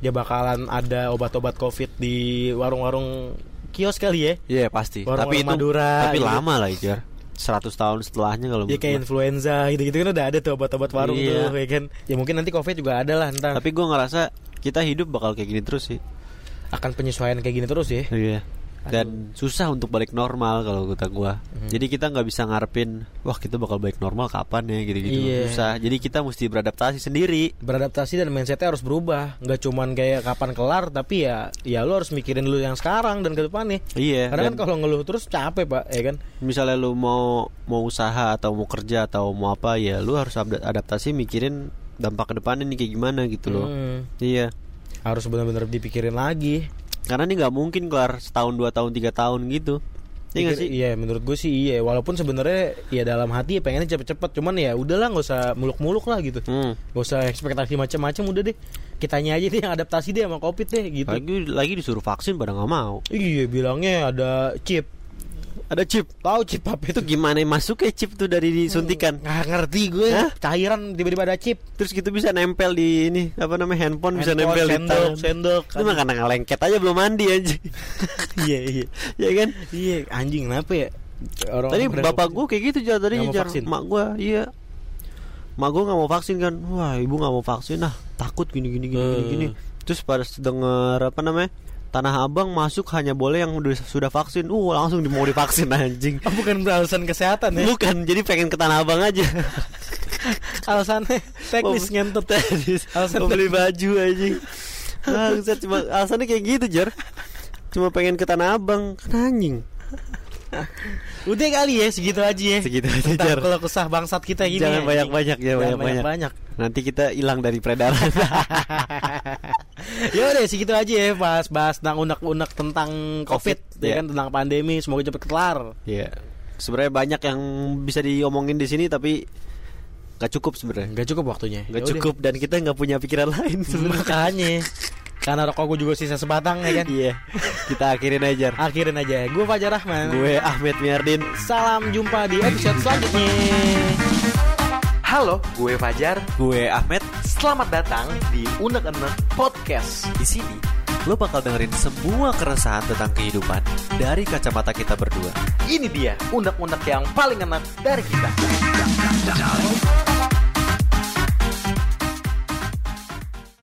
dia bakalan ada obat-obat covid di warung-warung kios kali ya Iya pasti Warung-warung tapi itu Madura, tapi gitu. lama lah Ijar 100 tahun setelahnya kalau Ya kayak influenza gitu-gitu kan udah ada tuh obat-obat warung Iya. tuh ya kan. Ya mungkin nanti Covid juga ada lah gua. ntar. tapi gue ngerasa kita hidup bakal kayak gini terus sih akan penyesuaian kayak gini terus ya. Iya. Dan susah untuk balik normal kalau kata gua. Hmm. Jadi kita nggak bisa ngarepin, wah kita bakal balik normal kapan ya gitu-gitu. Iya. Susah. Jadi kita mesti beradaptasi sendiri. Beradaptasi dan mindsetnya harus berubah. Nggak cuman kayak kapan kelar, tapi ya ya lu harus mikirin lu yang sekarang dan ke depannya. Iya. Karena kan kalau ngeluh terus capek pak, ya kan? misalnya lu mau mau usaha atau mau kerja atau mau apa ya, lu harus ada- adaptasi mikirin dampak ke depannya nih kayak gimana gitu loh. Hmm, Iya. harus benar-benar dipikirin lagi. Karena ini nggak mungkin kelar setahun dua tahun tiga tahun gitu. Iya sih? Iya, menurut gue sih iya. Walaupun sebenarnya ya dalam hati ya pengennya cepet-cepet, cuman ya udahlah nggak usah muluk-muluk lah gitu. Hmm. Gak usah ekspektasi macam-macam udah deh. Kitanya aja deh yang adaptasi deh sama covid deh gitu. Lagi lagi disuruh vaksin pada nggak mau. Iya bilangnya ada chip. Ada chip. Tahu chip apa Itu gimana masuk ya chip tuh dari disuntikan? Nggak ngerti gue. Hah? Cairan tiba-tiba ada chip. Terus gitu bisa nempel di ini apa namanya handphone, bisa Handphone, nempel di sendok, tangan. sendok. Itu mah karena ngelengket aja belum mandi aja. iya iya. ya kan? Iya anjing kenapa ya? Orang Tadi bapak gue kayak gitu jar tadi jar. Mak gue iya. Mak gue nggak mau vaksin kan. Wah ibu nggak mau vaksin ah takut gini gini gini gini, Hmm. gini. Terus pada denger apa namanya Tanah Abang masuk hanya boleh yang udah- sudah vaksin. Uh, langsung di- mau divaksin anjing. Oh, bukan alasan kesehatan ya. Bukan, jadi pengen ke Tanah Abang aja. Alasannya teknis ngentut. Teknis. Alasan Mau beli baju anjing. Cuma alasannya kayak gitu, Jar. Cuma pengen ke Tanah Abang, kan anjing. Udah kali ya segitu aja ya. Segitu aja, Jar. kalau kesah bangsat kita gini. Jangan ya, banyak-banyak ya, banyak-banyak. Nanti kita hilang dari peredaran. ya udah segitu aja ya bahas bahas tentang unek-unek tentang covid, Covid, ya ya. kan tentang pandemi semoga cepet kelar Iya. Sebenarnya banyak yang bisa diomongin di sini tapi nggak cukup sebenarnya. nggak cukup waktunya Nggak cukup dan kita nggak punya pikiran lain sebenarnya. makanya karena rokok gue juga sisa sebatang ya kan Iya. Kita akhirin aja. Akhirin aja gue Fajar Rahman Gue Ahmed Miardin. salam jumpa di episode selanjutnya Halo, gue Fajar. Gue Ahmed. Selamat datang di Unek-Enek Podcast. Di sini lo bakal dengerin semua keresahan tentang kehidupan dari kacamata kita berdua. Ini dia unek-unek yang paling enak dari kita.